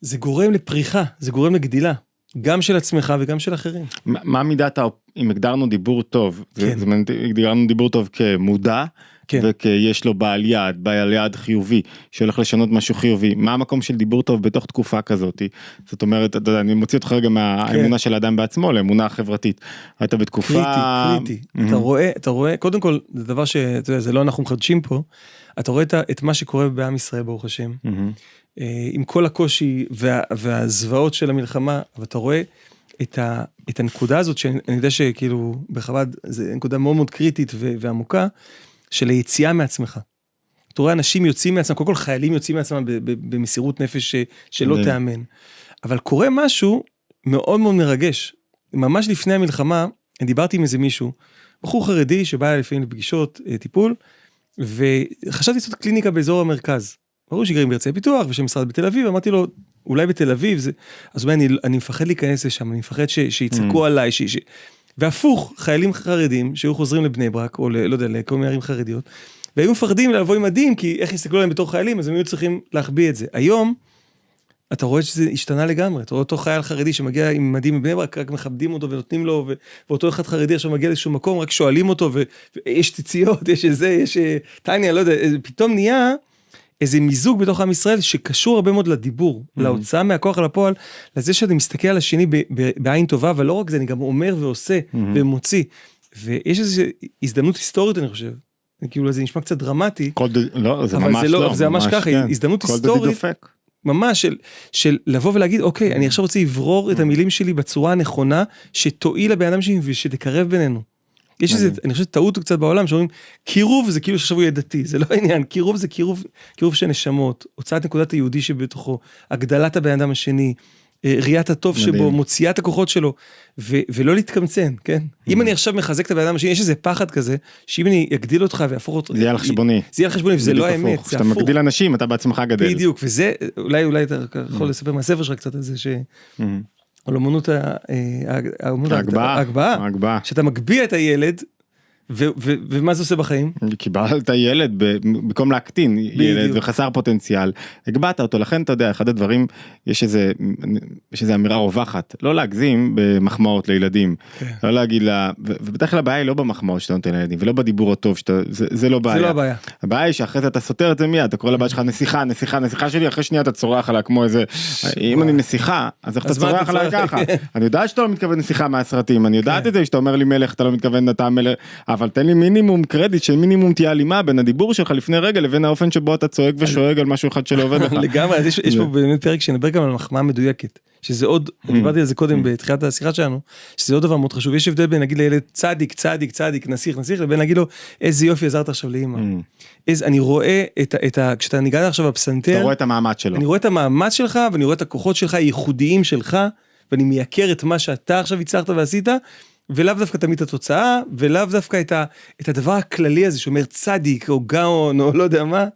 זה גורם לפריחה, זה גורם לגדילה, גם של עצמך וגם של אחרים. מה מידת, אם הגדרנו דיבור טוב, כן. זה הגדרנו דיבור טוב כמודע, כן. וכיש לו בעל יעד, בעל יעד חיובי, שהולך לשנות משהו חיובי, מה המקום של דיבור טוב בתוך תקופה כזאת? זאת אומרת, אתה יודע, אני מוציא אותך רגע מהאמונה של האדם בעצמו לאמונה החברתית. אתה בתקופה... קריטי, קריטי. מהמם. אתה רואה, אתה רואה, קודם כל, זה דבר שאתה יודע, זה לא אנחנו מחדשים פה, אתה רואה את את מה שקורה בעם ישראל, ברוך השם. אה, עם כל הקושי וה- והזוועות של המלחמה, אבל אתה רואה את, ה, את הנקודה הזאת, שאני אני יודע שכאילו בחב"ד זה נקודה מאוד מאוד קריטית ו- ועמוקה, של היציאה מעצמך. אתה רואה אנשים יוצאים מעצמם, קודם כל חיילים יוצאים מעצמם במסירות נפש ש- שלא. תיאמן. אבל קורה משהו מאוד מאוד מרגש. ממש לפני המלחמה, אני דיברתי עם איזה מישהו, בחור חרדי שבא אליי לפעמים לפגישות אה, טיפול, וחשבתי לעשות קליניקה באזור המרכז. ברור שגרים בהרצליה פיתוח ושם משרד בתל אביב, אמרתי לו, אולי בתל אביב זה, אז הוא אומר, אני, אני מפחד להיכנס לשם, אני מפחד ש, שיצעקו Mm. עליי, ש, ש... והפוך, חיילים חרדים שהיו חוזרים לבני ברק, או ל, לא יודע, לכל מיני ערים חרדיות, והיו מפחדים לבוא עם מדים, כי איך יסתכלו עליהם בתור חיילים, אז הם היו צריכים להחביא את זה. היום, אתה רואה שזה השתנה לגמרי, אתה רואה אותו חייל חרדי שמגיע עם מדים מבני ברק, רק מכבדים אותו ונותנים לו, ו- ואותו אחד חרדי עכשיו מגיע לאיזשהו מקום, רק שואלים אותו, ו- ויש ציציות, יש איזה, יש אה, טניה, לא יודע, איזה- פתאום נהיה איזה מיזוג בתוך עם ישראל שקשור הרבה מאוד לדיבור. להוצאה מהכוח אל הפועל, לזה שאתה מסתכל על השני ב- ב- בעין טובה, אבל לא רק זה, אני גם אומר ועושה. ומוציא. ויש איזו הזדמנות היסטורית, אני חושב. כאילו זה נשמע קצת דרמטי, כל ד- לא, זה אבל ממש זה לא, לא, זה ממש ככה, כן. הזדמנות היסטורית. דופק. ממש של, של לבוא ולהגיד אוקיי אני עכשיו רוצה לברור את המילים שלי בצורה הנכונה שתועיל לבן אדם שלי ושתקרב בינינו. יש איזה. אני חושב טעות קצת בעולם שאומרים קירוב זה כאילו שעכשיו הוא יהיה דתי זה לא העניין קירוב זה קירוב קירוב של נשמות הוצאת נקודת היהודי שבתוכו הגדלת הבן אדם השני. אה, ראיית הטוב מדהים. שבו מוציאה את הכוחות שלו ו- ולא להתקמצן כן אם אני עכשיו מחזק את הבן אדם השני יש איזה פחד כזה שאם אני אגדיל אותך ואהפוך אותו זה יהיה על חשבוני. זה יהיה על חשבוני וזה לא בדיוק האמת הפוך. זה כשאתה הפוך. מגדיל אנשים אתה בעצמך גדל. בדיוק וזה אולי אולי אתה Mm. יכול לספר מהספר שלך קצת על זה שעל אומנות ה- אה, ההגבהה. שאתה מגביה את הילד ומה זה עושה בחיים קיבלת ילד במקום להקטין ילד. וחסר פוטנציאל הגבהת אותו לכן אתה יודע אחד הדברים יש איזה יש איזה אמירה רווחת לא להגזים במחמאות לילדים כן. לא להגיד לה ובדרך כלל הבעיה היא לא במחמאות שאתה נותן לילדים ולא בדיבור הטוב שאתה זה, זה לא זה בעיה לא הבעיה הבעיה היא שאחרי זה אתה סותר את זה מיד אתה קורא לבת שלך נסיכה נסיכה נסיכה שלי אחרי שנייה אתה צורח עליה כמו איזה אם אני נסיכה אז איך אתה צורח עליה? ככה אני יודעת שאתה לא מתכוון נסיכה מהסרטים אני יודעת כן. את זה שאתה אומר לי מלך אתה לא מתכוון אתה מלך אבל תן לי מינימום קרדיט שמינימום תהיה הלימה בין הדיבור שלך לפני רגע לבין האופן שבו אתה צועק ושואג על משהו אחד שלא עובד לך. לגמרי אז יש יש פה באמת פרק שנדבר גם על מחמאה מדויקת שזה עוד Mm. דיברתי על זה קודם בתחילת השיחה שלנו שזה עוד דבר מאוד חשוב יש הבדל בין להגיד לילד צדיק צדיק צדיק נסיך נסיך לבין להגיד לו איזה יופי עזרת עכשיו לאמא Mm. איזה אני רואה את ה- את ה... כשאתה ניגע עכשיו בפסנתר אתה רואה את המעמד שלו. אני רואה את המאמץ שלך ואני רואה את הכוחות שלך הייחודיים שלך ואני מייקר את מה שאתה עכשיו הצלחת ועשית ולאו דווקא תמיד את התוצאה ולאו דווקא את, הדבר הכללי הזה שאומר צדיק או גאון או לא יודע מה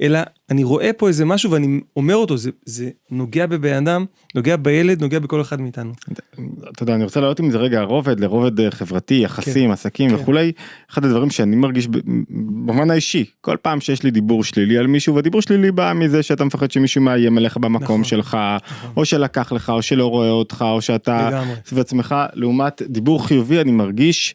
אלא אני רואה פה איזה משהו ואני אומר אותו זה, זה נוגע בבן אדם נוגע בילד נוגע בכל אחד מאיתנו. אתה יודע אני רוצה להעלות עם זה רגע רובד לרובד אה, חברתי יחסים עסקים כן. וכולי אחד הדברים שאני מרגיש במובן האישי כל פעם שיש לי דיבור שלילי על מישהו והדיבור שלילי בא מזה שאתה מפחד שמישהו מאיים עליך במקום נכון, שלך או שלקח לך או שלא רואה אותך או שאתה. סביב עצמך לעומת דיבור חיובי אני מרגיש.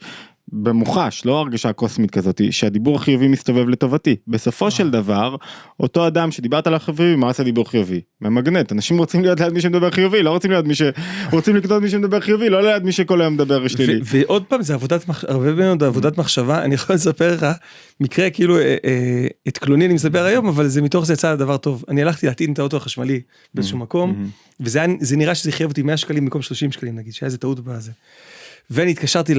במוחש לא הרגשה קוסמית כזאת שהדיבור החיובי מסתובב לטובתי. בסופו של דבר אותו אדם שדיברת עליו חיובי מה עושה דיבור חיובי? ממגנט. אנשים רוצים להיות ליד מי שמדבר חיובי לא רוצים להיות מי שרוצים לקנות מי שמדבר חיובי לא ליד מי שכל היום מדבר שלילי. ועוד פעם זה עבודת. הרבה מאוד עבודת מחשבה. אני יכול לספר לך מקרה כאילו אה, אה, את קלוני אני מספר היום אבל זה מתוך זה יצא דבר טוב. אני הלכתי להטעין את האוטו החשמלי באיזשהו מקום וזה היה, זה נראה שזה חייב אותי 100 שקלים במקום 30 שקלים נגיד שהיה איזה טעות בזה. ואני התקשרתי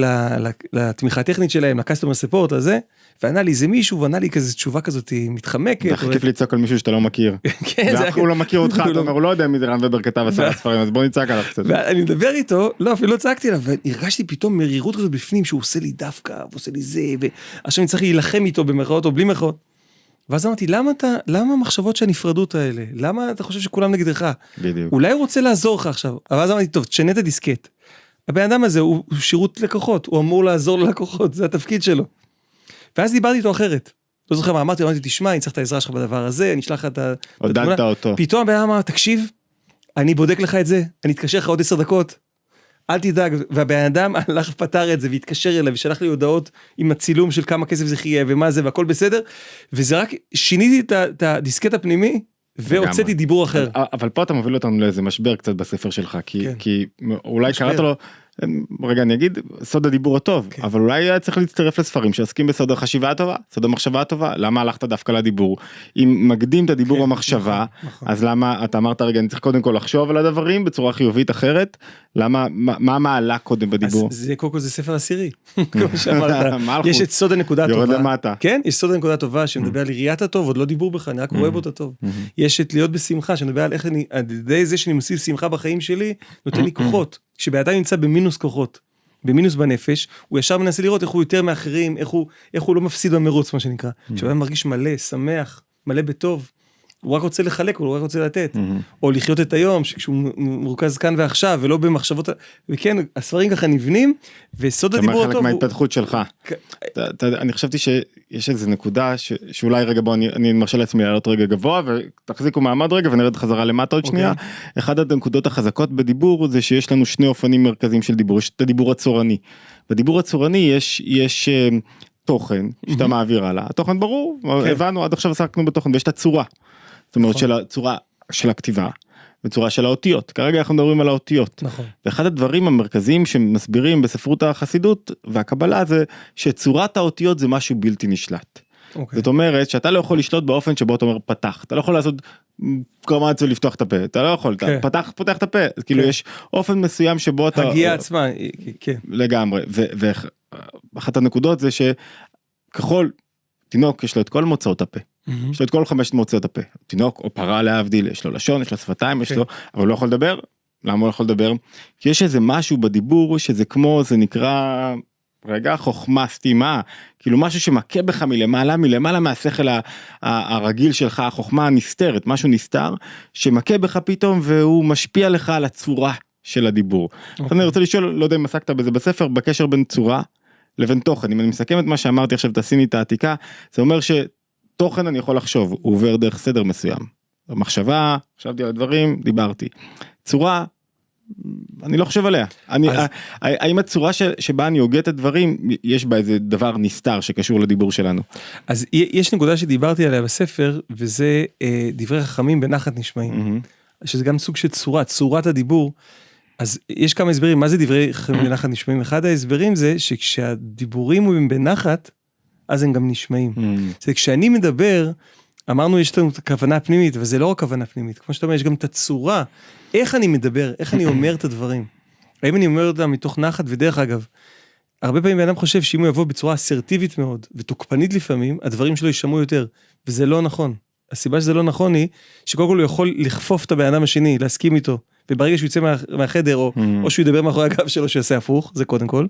לתמיכה הטכנית שלהם, לקסטומר ספורט הזה, וענה לי איזה מישהו, וענה לי כזה תשובה כזאת מתחמקת. זה הכי כיף לצעוק על מישהו שאתה לא מכיר. כן, זה ואף אחד לא מכיר אותך, הוא אתה אומר, הוא לא יודע מי זה רן ובר כתב עשרה ספרים, אז בוא נצעק עליו קצת. ואני מדבר איתו, לא אפילו לא צעקתי עליו, והרגשתי פתאום מרירות כזאת בפנים שהוא עושה לי דווקא, והוא עושה לי זה, ועכשיו אני צריך להילחם איתו במרכאות או בלי מרכאות. ואז אמרתי, למה אתה, למה המחשבות של הנפרדות האלה? למה אתה חושב שכולם נגדך? בדיוק. אולי הוא רוצה לעזור לך עכשיו. אבל אז אמרתי, טוב, תשנה את הדיסקט. הבן אדם הזה הוא, הוא שירות לקוחות, הוא אמור לעזור ללקוחות, זה התפקיד שלו. ואז דיברתי איתו אחרת. לא זוכר מה אמרתי, אמרתי, תשמע, אני צריך את העזרה שלך בדבר הזה, אני אשלח לך את ה- את עודדת התמונה." אותו. פתאום הבן אדם אמר, תקשיב, אני בודק לך את זה, אני אתקשר לך עוד עשר דקות, אל תדאג, והבן אדם הלך ופתר את זה והתקשר אליי ושלח לי הודעות עם הצילום של כמה כסף זה חייב ומה זה והכל בסדר, וזה רק, שיניתי את הדיסקט הפנימי והוצאתי. דיבור אחר. אבל פה אתה מוביל אותנו לאיזה משבר קצת בספר שלך, כי- כן. כי אולי. קראת לו, רגע אני אגיד, סוד הדיבור הטוב, כן. אבל אולי היה צריך להצטרף לספרים שעוסקים בסוד החשיבה הטובה, סוד המחשבה הטובה, למה הלכת דווקא לדיבור? אם מקדים את הדיבור כן, במחשבה, נכון, נכון. אז למה אתה אמרת רגע אני צריך קודם כל לחשוב על הדברים בצורה חיובית אחרת, למה, מה מה המעלה קודם בדיבור? אז זה קודם כל זה ספר עשירי. יש את סוד הנקודה יורד הטובה, למטה. כן, יש סוד הנקודה הטובה שמדבר על ראיית הטוב, עוד לא דיבור בכלל, אני רק רואה בו את הטוב. יש את להיות בשמחה, שמדבר על איך אני, על ידי זה שאני מוסיף שמחה בחיים שלי, נותן לי כוחות, כשבן נמצא במינוס כוחות. במינוס בנפש, הוא ישר מנסה לראות איך הוא יותר מאחרים, איך הוא, איך הוא לא מפסיד במרוץ מה שנקרא. כשבן אדם מרגיש מלא, שמח, מלא בטוב, הוא רק רוצה לחלק, הוא רק רוצה לתת. או לחיות את היום, שכשהוא מ- מרוכז כאן ועכשיו, ולא במחשבות, וכן, הספרים ככה נבנים, וסוד זה אומר הדיבור חלק הטוב, הוא- מההתפתחות שלך. כ- אתה- אתה- אני חשבתי שיש איזה נקודה ש- שאולי רגע בוא אני, אני מרשה לעצמי לעלות רגע גבוה ותחזיקו מעמד רגע ונרד חזרה למטה עוד אוקיי. שנייה. אחד הנקודות החזקות בדיבור זה שיש לנו שני אופנים מרכזיים של דיבור יש את הדיבור הצורני. בדיבור הצורני יש יש אה, תוכן שאתה מעביר הלאה התוכן ברור כן. הבנו עד עכשיו עסקנו בתוכן ויש את הצורה. זאת אומרת נכון. של הצורה של הכתיבה. וצורה של האותיות כרגע אנחנו מדברים על האותיות. נכון, ואחד הדברים המרכזיים שמסבירים בספרות החסידות והקבלה זה שצורת האותיות זה משהו בלתי נשלט. אוקיי. זאת אומרת שאתה לא יכול לשלוט באופן שבו אתה אומר פתח אתה לא יכול לעשות קרמצו לפתוח את הפה אתה לא יכול אתה כן. פתח פותח את הפה אז כאילו כן. יש אופן מסוים שבו אתה הגייה עצמה, כן, לגמרי ואחת הנקודות זה שככל תינוק יש לו את כל מוצאות הפה יש לו את כל חמשת מוצאות הפה תינוק או פרה להבדיל יש לו לשון יש לו שפתיים יש כן. לו אבל הוא לא יכול לדבר למה הוא לא יכול לדבר כי יש איזה משהו בדיבור שזה כמו זה נקרא רגע חוכמה סתימה כאילו משהו שמכה בך מלמעלה מלמעלה מהשכל הרגיל שלך החוכמה הנסתרת משהו נסתר שמכה בך פתאום והוא משפיע לך על הצורה של הדיבור. אוקיי. אני רוצה לשאול לא יודע אם עסקת בזה בספר בקשר בין צורה לבין תוכן אם אני מסכם את מה שאמרתי עכשיו את העתיקה זה אומר שתוכן אני יכול לחשוב הוא עובר דרך סדר מסוים. מחשבה חשבתי על הדברים דיברתי. צורה אני לא חושב עליה אני אז- האם הצורה ש- שבה אני הוגה את הדברים יש בה איזה דבר נסתר שקשור לדיבור שלנו. אז יש נקודה שדיברתי עליה בספר, וזה אה, דברי חכמים בנחת נשמעים, מהמם. שזה גם סוג של צורה, צורת הדיבור. אז יש כמה הסברים, מה זה דברי חכמים בנחת נשמעים? אחד ההסברים זה שכשהדיבורים הם בנחת, אז הם גם נשמעים. זה כשאני מדבר, אמרנו יש לנו את הכוונה הפנימית, אבל זה לא רק כוונה פנימית, כמו שאתה אומר, יש גם את הצורה, איך אני מדבר, איך אני אומר את הדברים. האם אני אומר אותם מתוך נחת, ודרך אגב, הרבה פעמים בן אדם חושב שאם הוא יבוא בצורה אסרטיבית מאוד, ותוקפנית לפעמים, הדברים שלו יישמעו יותר, וזה לא נכון. הסיבה שזה לא נכון היא, שקודם כל הוא יכול לכפוף את הבן אדם השני, להסכים איתו, וברגע שהוא יצא מה, מהחדר, או, Mm. או שהוא ידבר מאחורי הגב שלו, שיעשה הפוך, זה קודם כל.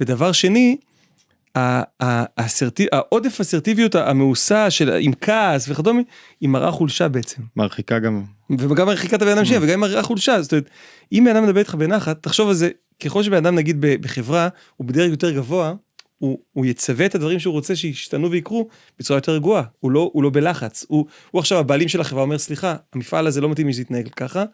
ודבר שני, העודף אסרטיביות המאוסה של עם כעס וכדומה היא מראה חולשה בעצם. מרחיקה גם. וגם מרחיקה את הבן אדם שלי וגם מראה חולשה. זאת אומרת אם בן אדם מדבר איתך בנחת תחשוב על זה ככל שבן אדם נגיד בחברה הוא בדרג יותר גבוה הוא, הוא יצווה את הדברים שהוא רוצה שישתנו ויקרו בצורה יותר רגועה. הוא לא הוא לא בלחץ. הוא, הוא עכשיו הבעלים של החברה אומר סליחה המפעל הזה לא מתאים לי שזה יתנהג ככה.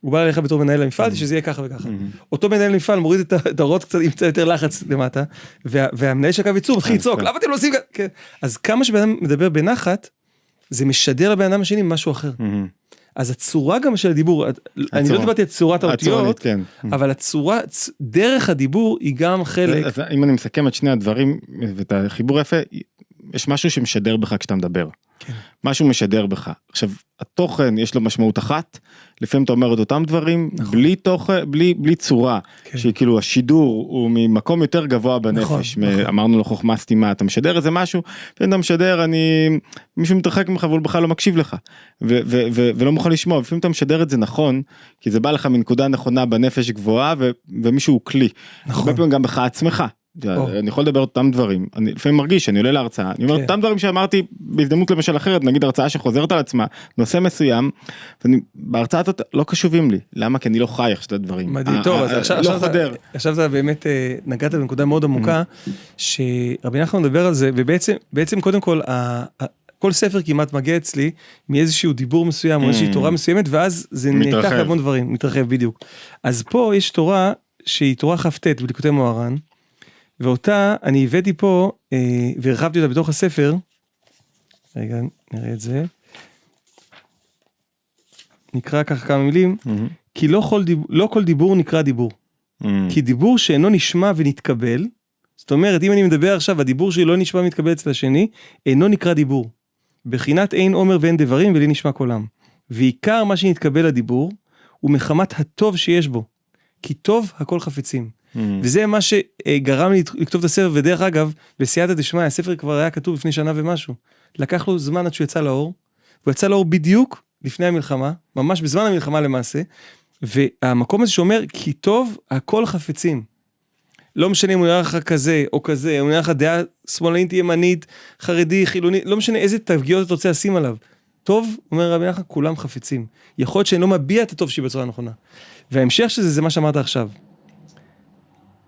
הוא בא אליך בתור מנהל המפעל שזה יהיה ככה וככה. אותו מנהל מפעל מוריד את ה- את האורות קצת עם קצת יותר לחץ למטה וה- והמנהל של הקו ייצור מתחיל אה, לצעוק יפה. למה אתם לא עושים ככה?" כן. אז כמה שבן אדם מדבר בנחת זה משדר לבן אדם השני משהו אחר מהמם. אז הצורה גם של הדיבור אני לא. דיברתי על צורת האותיות כן. אבל הצורה דרך הדיבור היא גם חלק אז אם אני מסכם את שני הדברים ואת החיבור היפה יש משהו שמשדר בך כשאתה מדבר. כן. משהו משדר בך. עכשיו, התוכן יש לו משמעות אחת, לפעמים אתה אומר את אותם דברים, נכון. בלי תוכן, בלי, בלי צורה, כן. שהיא כאילו השידור הוא ממקום יותר גבוה בנפש, נכון, מ- נכון. אמרנו לו חוכמה סתימה, אתה משדר איזה משהו, אתה משדר, אני, מישהו מתרחק ממך והוא בכלל לא מקשיב לך, ו- ו- ו- ולא מוכן לשמוע, לפעמים אתה משדר את זה נכון, כי זה בא לך מנקודה נכונה בנפש גבוהה, ו- ומישהו הוא כלי. נכון. הרבה פעמים גם בך עצמך. אני יכול לדבר אותם דברים, אני לפעמים מרגיש שאני עולה להרצאה, אני אומר כן. אותם דברים שאמרתי בהזדמנות למשל אחרת, נגיד הרצאה שחוזרת על עצמה, נושא מסוים, בהרצאה הזאת לא קשובים לי, למה? כי אני לא חי עכשיו את הדברים. מדהים, טוב, אז עכשיו, לא עכשיו אתה באמת אה, נגעת בנקודה מאוד עמוקה, שרבי נחמן מדבר על זה, ובעצם, בעצם קודם כל, כל ספר כמעט מגיע אצלי מאיזשהו דיבור מסוים או איזושהי Mm. תורה מסוימת, ואז זה. נהפך להמון דברים, מתרחב בדיוק. אז פה יש תורה שהיא תורה כ"ט בליקוטי מוהר"ן, ואותה אני הבאתי פה אה, והרחבתי אותה בתוך הספר. רגע, נראה את זה. נקרא ככה כמה מילים, מהמם. כי לא כל, דיב... לא כל דיבור נקרא דיבור. מהמם. כי דיבור שאינו נשמע ונתקבל, זאת אומרת אם אני מדבר עכשיו הדיבור שלי לא נשמע ונתקבל אצל השני, אינו נקרא דיבור. בחינת אין עומר ואין דברים ולי נשמע קולם. ועיקר מה שנתקבל לדיבור הוא מחמת הטוב שיש בו. כי טוב הכל חפצים. מהמם. וזה מה שגרם לי לכתוב את הספר ודרך אגב בסייעתא דשמיא הספר כבר היה כתוב לפני שנה ומשהו. לקח לו זמן עד שהוא יצא לאור. הוא יצא לאור בדיוק לפני המלחמה ממש בזמן המלחמה למעשה. והמקום הזה שאומר כי טוב הכל חפצים. לא משנה אם הוא נראה לך כזה או כזה, הוא נראה לך דעה שמאלנית ימנית, חרדי, חילוני, לא משנה איזה תפגיעות אתה רוצה לשים עליו. טוב, אומר רבי נחמן, כולם חפצים. יכול להיות שאני לא מביע את הטוב שלי בצורה הנכונה. וההמשך של זה זה מה שאמרת עכשיו.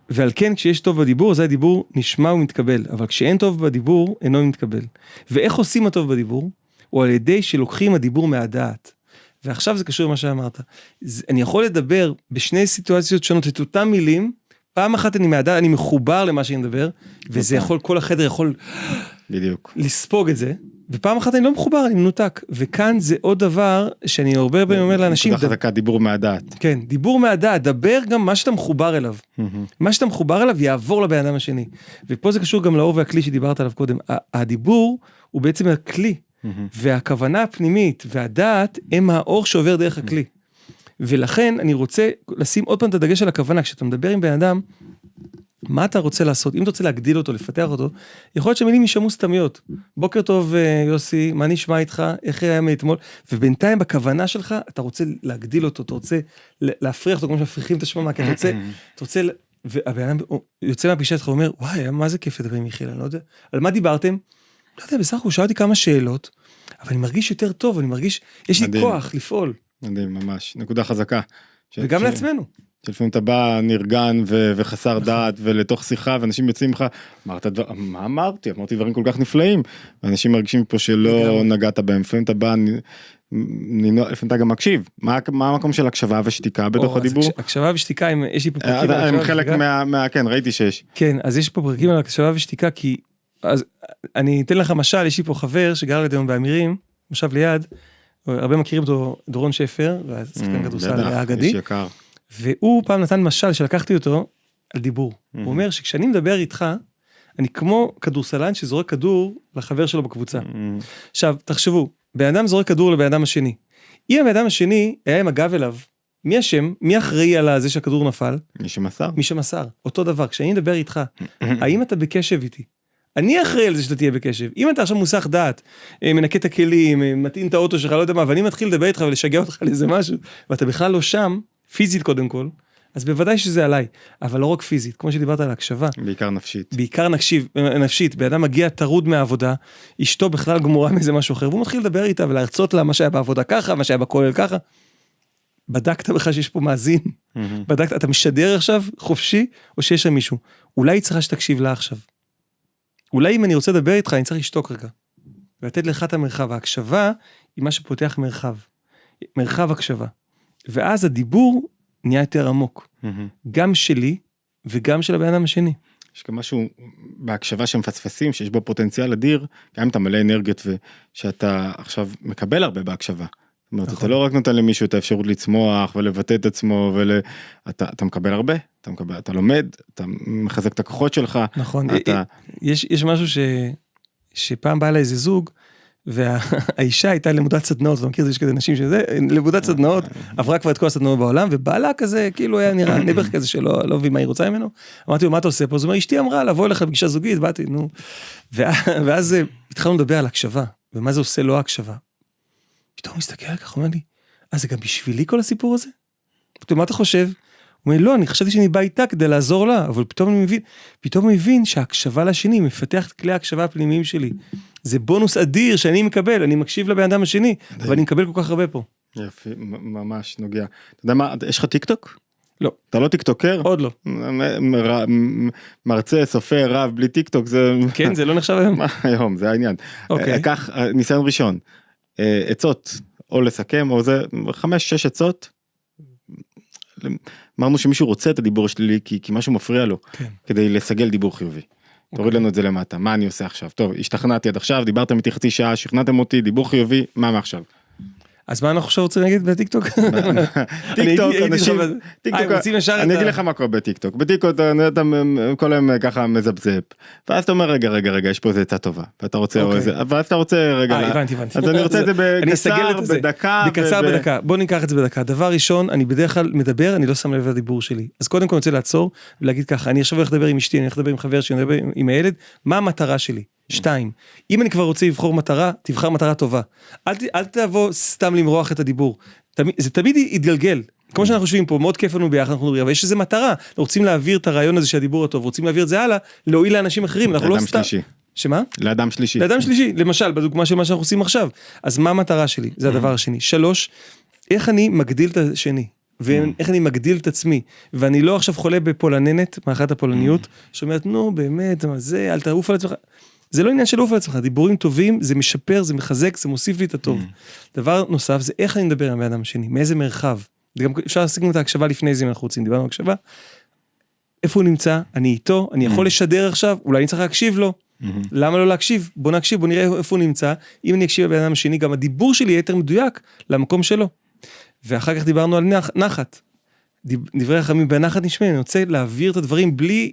ועל כן כשיש טוב בדיבור זה הדיבור נשמע ומתקבל אבל כשאין טוב בדיבור אינו מתקבל. ואיך עושים הטוב בדיבור? הוא על ידי שלוקחים הדיבור מהדעת. ועכשיו זה קשור למה שאמרת. זה- אני יכול לדבר בשני סיטואציות שונות את אותם מילים פעם אחת אני מהדעת אני מחובר למה שאני מדבר וזה נכון. יכול כל החדר יכול בדיוק. לספוג את זה ופעם אחת אני לא מחובר אני מנותק וכאן זה עוד דבר שאני הרבה פעמים אומר לאנשים נקודה חזקה דיבור מהדעת. כן דיבור מהדעת דבר גם מה שאתה מחובר אליו. מה שאתה מחובר אליו יעבור לבן אדם השני. ופה זה קשור גם לאור והכלי שדיברת עליו קודם. הדיבור הוא בעצם הכלי. והכוונה הפנימית והדעת הם האור שעובר דרך הכלי. ולכן אני רוצה לשים עוד פעם את הדגש על הכוונה, כשאתה מדבר עם בן אדם, מה אתה רוצה לעשות? אם אתה רוצה להגדיל אותו, לפתח אותו, יכול להיות שהמילים יישמעו סתמיות. בוקר טוב אה, יוסי, מה נשמע איתך? איך היה מאתמול? ובינתיים בכוונה שלך, אתה רוצה להגדיל אותו, אתה רוצה להפריח אותו כמו שמפריחים את השממה, כי אתה רוצה אתה רוצה, והבן אדם יוצא מהפגישה שלך ואומר, וואי, מה זה כיף לדבר עם מיכאל, אני לא יודע, על מה דיברתם? לא יודע, בסך הכל הוא שאל אותי כמה שאלות, אבל אני מרגיש יותר טוב, אני מרגיש, יש לי מדהים. כוח לפעול, מדהים ממש נקודה חזקה. ש- וגם ש- לעצמנו. שלפעמים אתה בא נרגן ו- וחסר דעת ולתוך שיחה ואנשים יוצאים לך אמרת דבר מה אמרתי אמרתי דברים כל כך נפלאים ואנשים מרגישים פה שלא. נגעת בהם לפעמים אתה בא נ- נ- לפעמים אתה גם מקשיב מה מה המקום של הקשבה ושתיקה בתוך או, הדיבור. הקש- הקשבה ושתיקה, הם- יש לי פה אה, פרקים על הם הקשבה חלק. מה מה- כן ראיתי שיש. כן, אז יש פה פרקים על הקשבה ושתיקה, כי, אז אני אתן לך משל, יש לי פה חבר שגר לידינו באמירים, מושב ליד, הרבה מכירים אותו, דורון שפר, שחקן כדורסל בטח, האגדי. איש יקר. והוא פעם נתן משל שלקחתי אותו על דיבור. Mhm. הוא אומר שכשאני מדבר איתך, אני כמו כדורסלן שזורק כדור לחבר שלו בקבוצה. עכשיו, תחשבו, בן אדם זורק כדור לבן אדם השני. אם הבן אדם השני היה עם הגב אליו, מי אשם? מי אחראי על זה שהכדור נפל? מי שמסר. מי שמסר. אותו דבר, כשאני מדבר איתך, האם אתה בקשב איתי? אני אחראי על זה שאתה תהיה בקשב. אם אתה עכשיו מוסך דעת, אה, מנקה את הכלים, אה, מטעין את האוטו שלך, לא יודע מה, ואני מתחיל לדבר איתך ולשגע אותך על איזה משהו, ואתה בכלל לא שם, פיזית קודם כל, אז בוודאי שזה עליי. אבל לא רק פיזית, כמו שדיברת על הקשבה, בעיקר נפשית. בעיקר נקשיב, נפשית, בן אדם מגיע טרוד מהעבודה, אשתו בכלל גמורה מאיזה משהו אחר, והוא מתחיל לדבר איתה ולהרצות לה מה שהיה בעבודה ככה, מה שהיה בכולל ככה. בדקת בכלל שיש פה מאזין? בדקת, אתה משדר עכשיו חופשי, או שיש שם מישהו? אולי היא צריכה שתקשיב לה עכשיו. אולי אם אני רוצה לדבר איתך, אני צריך לשתוק רגע. ולתת לך את המרחב. ההקשבה היא מה שפותח מרחב. מרחב הקשבה. ואז הדיבור נהיה יותר עמוק. גם שלי וגם של הבן אדם השני. יש גם משהו בהקשבה שמפספסים שיש בו פוטנציאל אדיר גם אם אתה מלא אנרגיות ושאתה עכשיו מקבל הרבה בהקשבה. זאת אומרת, נכון. אתה לא רק נותן למישהו את האפשרות לצמוח ולבטא את עצמו ואתה אתה מקבל הרבה אתה מקבל אתה לומד אתה מחזק את הכוחות שלך נכון. אתה יש, יש משהו ש... שפעם בא לה איזה זוג, והאישה הייתה למודת סדנאות, אתה מכיר, יש כזה נשים שזה, למודת סדנאות, עברה כבר את כל הסדנאות בעולם, ובעלה כזה, כאילו היה נראה נעבך כזה שלא לא מבין מה היא רוצה ממנו. אמרתי לו, מה אתה עושה פה? אז הוא אומר, אשתי אמרה לבוא אליך לפגישה זוגית, באתי, נו. ואז אה, התחלנו לדבר על הקשבה, ומה זה עושה לא הקשבה. פתאום הוא מסתכל ככה, אומר לי, אה, זה גם בשבילי כל הסיפור הזה? מה אתה חושב? הוא אומר, לא, אני חשבתי שאני בא איתה כדי לעזור לה, אבל פתאום אני מבין, פתאום אני מבין שההקשבה לשני מפתח את כלי ההקשבה הפנימיים שלי. זה בונוס אדיר שאני מקבל, אני מקשיב לבן אדם השני, ואני מקבל כל כך הרבה פה. יפי, ממש נוגע. אתה יודע מה, יש לך טיק טוק? לא. אתה לא טיק טוקר? עוד לא. מרצה, סופר, רב, בלי טיק טוק זה... כן, זה לא נחשב היום. היום, זה העניין. אוקיי. אה, קח אה, ניסיון ראשון, אה, עצות, או לסכם, או זה, חמש, שש עצות. אמרנו שמישהו רוצה את הדיבור השלילי כי, כי משהו מפריע לו, כן. כדי לסגל דיבור חיובי. תוריד אוקיי. לנו את זה למטה, מה אני עושה עכשיו? טוב, השתכנעתי עד עכשיו, דיברתם איתי חצי שעה, שכנעתם אותי, דיבור חיובי, מה מעכשיו? אז מה אנחנו עכשיו רוצים להגיד בטיק טוק? טיק טוק, אנשים, טיק אה, טוק, הם רוצים ישר את אני ה- אגיד לך מה קורה בטיק טוק, בטיק טוק אתה כל היום ככה מזפזפ, ואז אתה אומר רגע רגע רגע יש פה איזה עצה טובה, ואתה רוצה, או אוקיי. ואז אתה רוצה רגע, אה, לה- הבנתי, הבנתי. אז אני רוצה את זה בקצר. בדקה, בקצר בדקה, בוא ניקח את זה בדקה. דבר ראשון, אני בדרך כלל מדבר, אני לא שם לב לדיבור שלי. אז קודם כל אני רוצה לעצור ולהגיד ככה, אני עכשיו הולך לדבר עם אשתי, אני הולך לדבר עם חבר שלי, אני הולך לדבר עם הילד, מה המטרה שלי? שתיים, אם אני כבר רוצה לבחור מטרה, תבחר מטרה טובה. אל, ת- אל תבוא סתם למרוח את הדיבור. תמיד, זה תמיד יתגלגל. כמו שאנחנו חושבים פה, מאוד כיף לנו ביחד, אנחנו מדברים, אבל יש איזה מטרה, אנחנו רוצים להעביר את הרעיון הזה של הדיבור הטוב, רוצים להעביר את זה הלאה, להועיל לאנשים אחרים, אנחנו לא סתם... שלישי, שמה? לאדם שלישי, לאדם שלישי, למשל, בדוגמה של מה שאנחנו עושים עכשיו. אז מה המטרה שלי? זה הדבר השני. שלוש, איך אני מגדיל את השני. ואיך אני מגדיל את עצמי, ואני לא עכשיו חולה בפולננת, מאחת הפולניות, שאומרת, נו באמת, מה זה, אל תעוף על עצמך. זה לא עניין של לעוף על עצמך, דיבורים טובים, זה משפר, זה מחזק, זה מוסיף לי את הטוב. דבר נוסף, זה איך אני מדבר עם הבן אדם השני, מאיזה מרחב. גם אפשר להשיג את ההקשבה לפני זה אם אנחנו רוצים, דיברנו על הקשבה. איפה הוא נמצא, אני איתו, אני יכול לשדר עכשיו, אולי אני צריך להקשיב לו. למה לא להקשיב? בוא נקשיב, בוא נראה איפה הוא נמצא. אם אני אקשיב לבן אדם השני, גם הדיבור שלי יהיה יותר מדויק למקום שלו. ואחר כך דיברנו על נח, נחת. דברי חכמים בנחת נשמעים, אני רוצה להעביר את הדברים בלי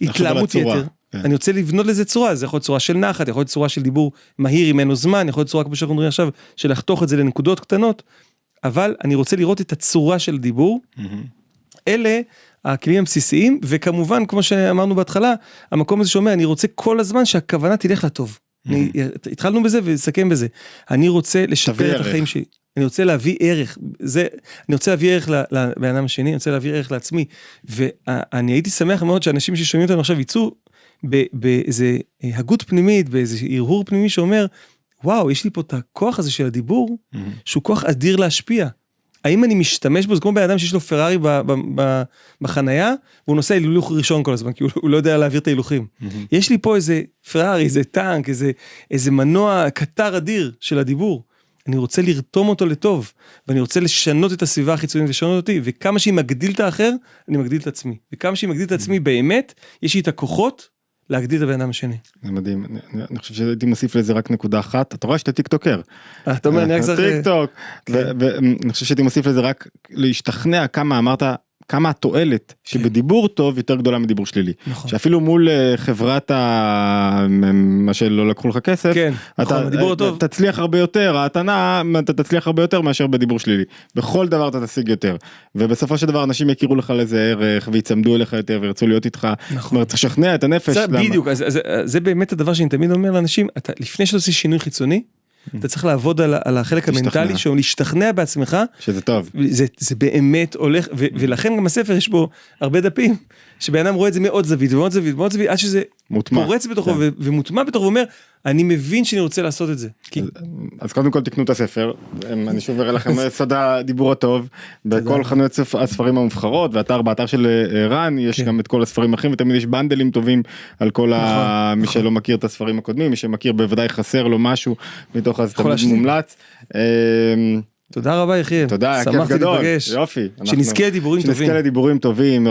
התלהמות יתר. כן. אני רוצה לבנות לזה צורה, זה יכול להיות צורה של נחת, יכול להיות צורה של דיבור מהיר אם אין לו זמן, יכול להיות צורה כמו שאנחנו מדברים עכשיו, של לחתוך את זה לנקודות קטנות, אבל אני רוצה לראות את הצורה של דיבור, אלה הכלים הבסיסיים, וכמובן, כמו שאמרנו בהתחלה, המקום הזה שאומר, אני רוצה כל הזמן שהכוונה תלך לטוב. אני, התחלנו בזה ונסכם בזה. אני רוצה לשפר את. החיים שלי. אני רוצה להביא ערך, זה, אני רוצה להביא ערך לבן אדם השני, אני רוצה להביא ערך לעצמי. ואני הייתי שמח מאוד שאנשים ששומעים אותנו עכשיו יצאו באיזה הגות פנימית, באיזה הרהור פנימי שאומר, וואו, יש לי פה את הכוח הזה של הדיבור, שהוא כוח אדיר להשפיע. האם אני משתמש בו, זה כמו בן אדם שיש לו פרארי ב- ב- ב- בחנייה, והוא נוסע הילוך ראשון כל הזמן, כי הוא, הוא לא יודע להעביר את ההילוכים. יש לי פה איזה פרארי, איזה טנק, איזה, איזה מנוע קטר אדיר של הדיבור. אני רוצה לרתום אותו לטוב, ואני רוצה לשנות את הסביבה החיצונית ולשנות אותי, וכמה שהיא מגדיל את האחר, אני מגדיל את עצמי. וכמה שהיא מגדיל את עצמי באמת, יש לי את הכוחות להגדיל את הבן אדם השני. זה מדהים, אני- אני- חושב שהייתי מוסיף לזה רק נקודה אחת, אתה רואה שאתה טיק טוקר, אה, אתה אומר, אני רק צריך... טיק טוק, ואני חושב שהייתי מוסיף לזה רק להשתכנע כמה אמרת, כמה התועלת שבדיבור טוב יותר גדולה מדיבור שלילי. נכון. שאפילו מול אה, חברת ה... מה שלא לקחו לך כסף, כן, נכון, אתה הדיבור אה, הטוב. תצליח הרבה יותר, ההתנה, אתה תצליח הרבה יותר מאשר בדיבור שלילי. בכל דבר אתה תשיג יותר. ובסופו של דבר אנשים יכירו לך לזה ערך ויצמדו אליך יותר וירצו להיות איתך. נכון. אומרת, צריך לשכנע את הנפש. זה למה- בדיוק, אז, אז, אז זה באמת הדבר שאני תמיד אומר לאנשים, אתה, לפני שאתה עושה שינוי חיצוני, אתה צריך לעבוד על, על החלק. המנטלי, שהוא להשתכנע בעצמך, שזה טוב. זה, זה באמת הולך, ו, ולכן גם הספר יש בו הרבה דפים, שבן אדם רואה את זה מעוד זווית ומעוד זווית ומעוד זווית, עד שזה מוטמע. פורץ בתוכו כן. ו, ומוטמע בתוכו, ואומר, אני מבין שאני רוצה לעשות את זה. כי, אז קודם כל תקנו את הספר, אני שוב אראה לכם סוד הדיבור הטוב, בכל חנויות ספ- הספרים המובחרות, ואתר באתר של אה, רן יש כן. גם את כל הספרים האחרים ותמיד יש בנדלים טובים על כל ה... נכון, מי נכון. שלא מכיר את הספרים הקודמים, מי שמכיר בוודאי חסר לו משהו מתוך אז תמיד. מומלץ. אמ, תודה רבה יחיאל, תודה, כיף שמחתי גדול, להיפגש, יופי. שנזכה לדיבורים טובים. שנזכה לדיבורים טובים.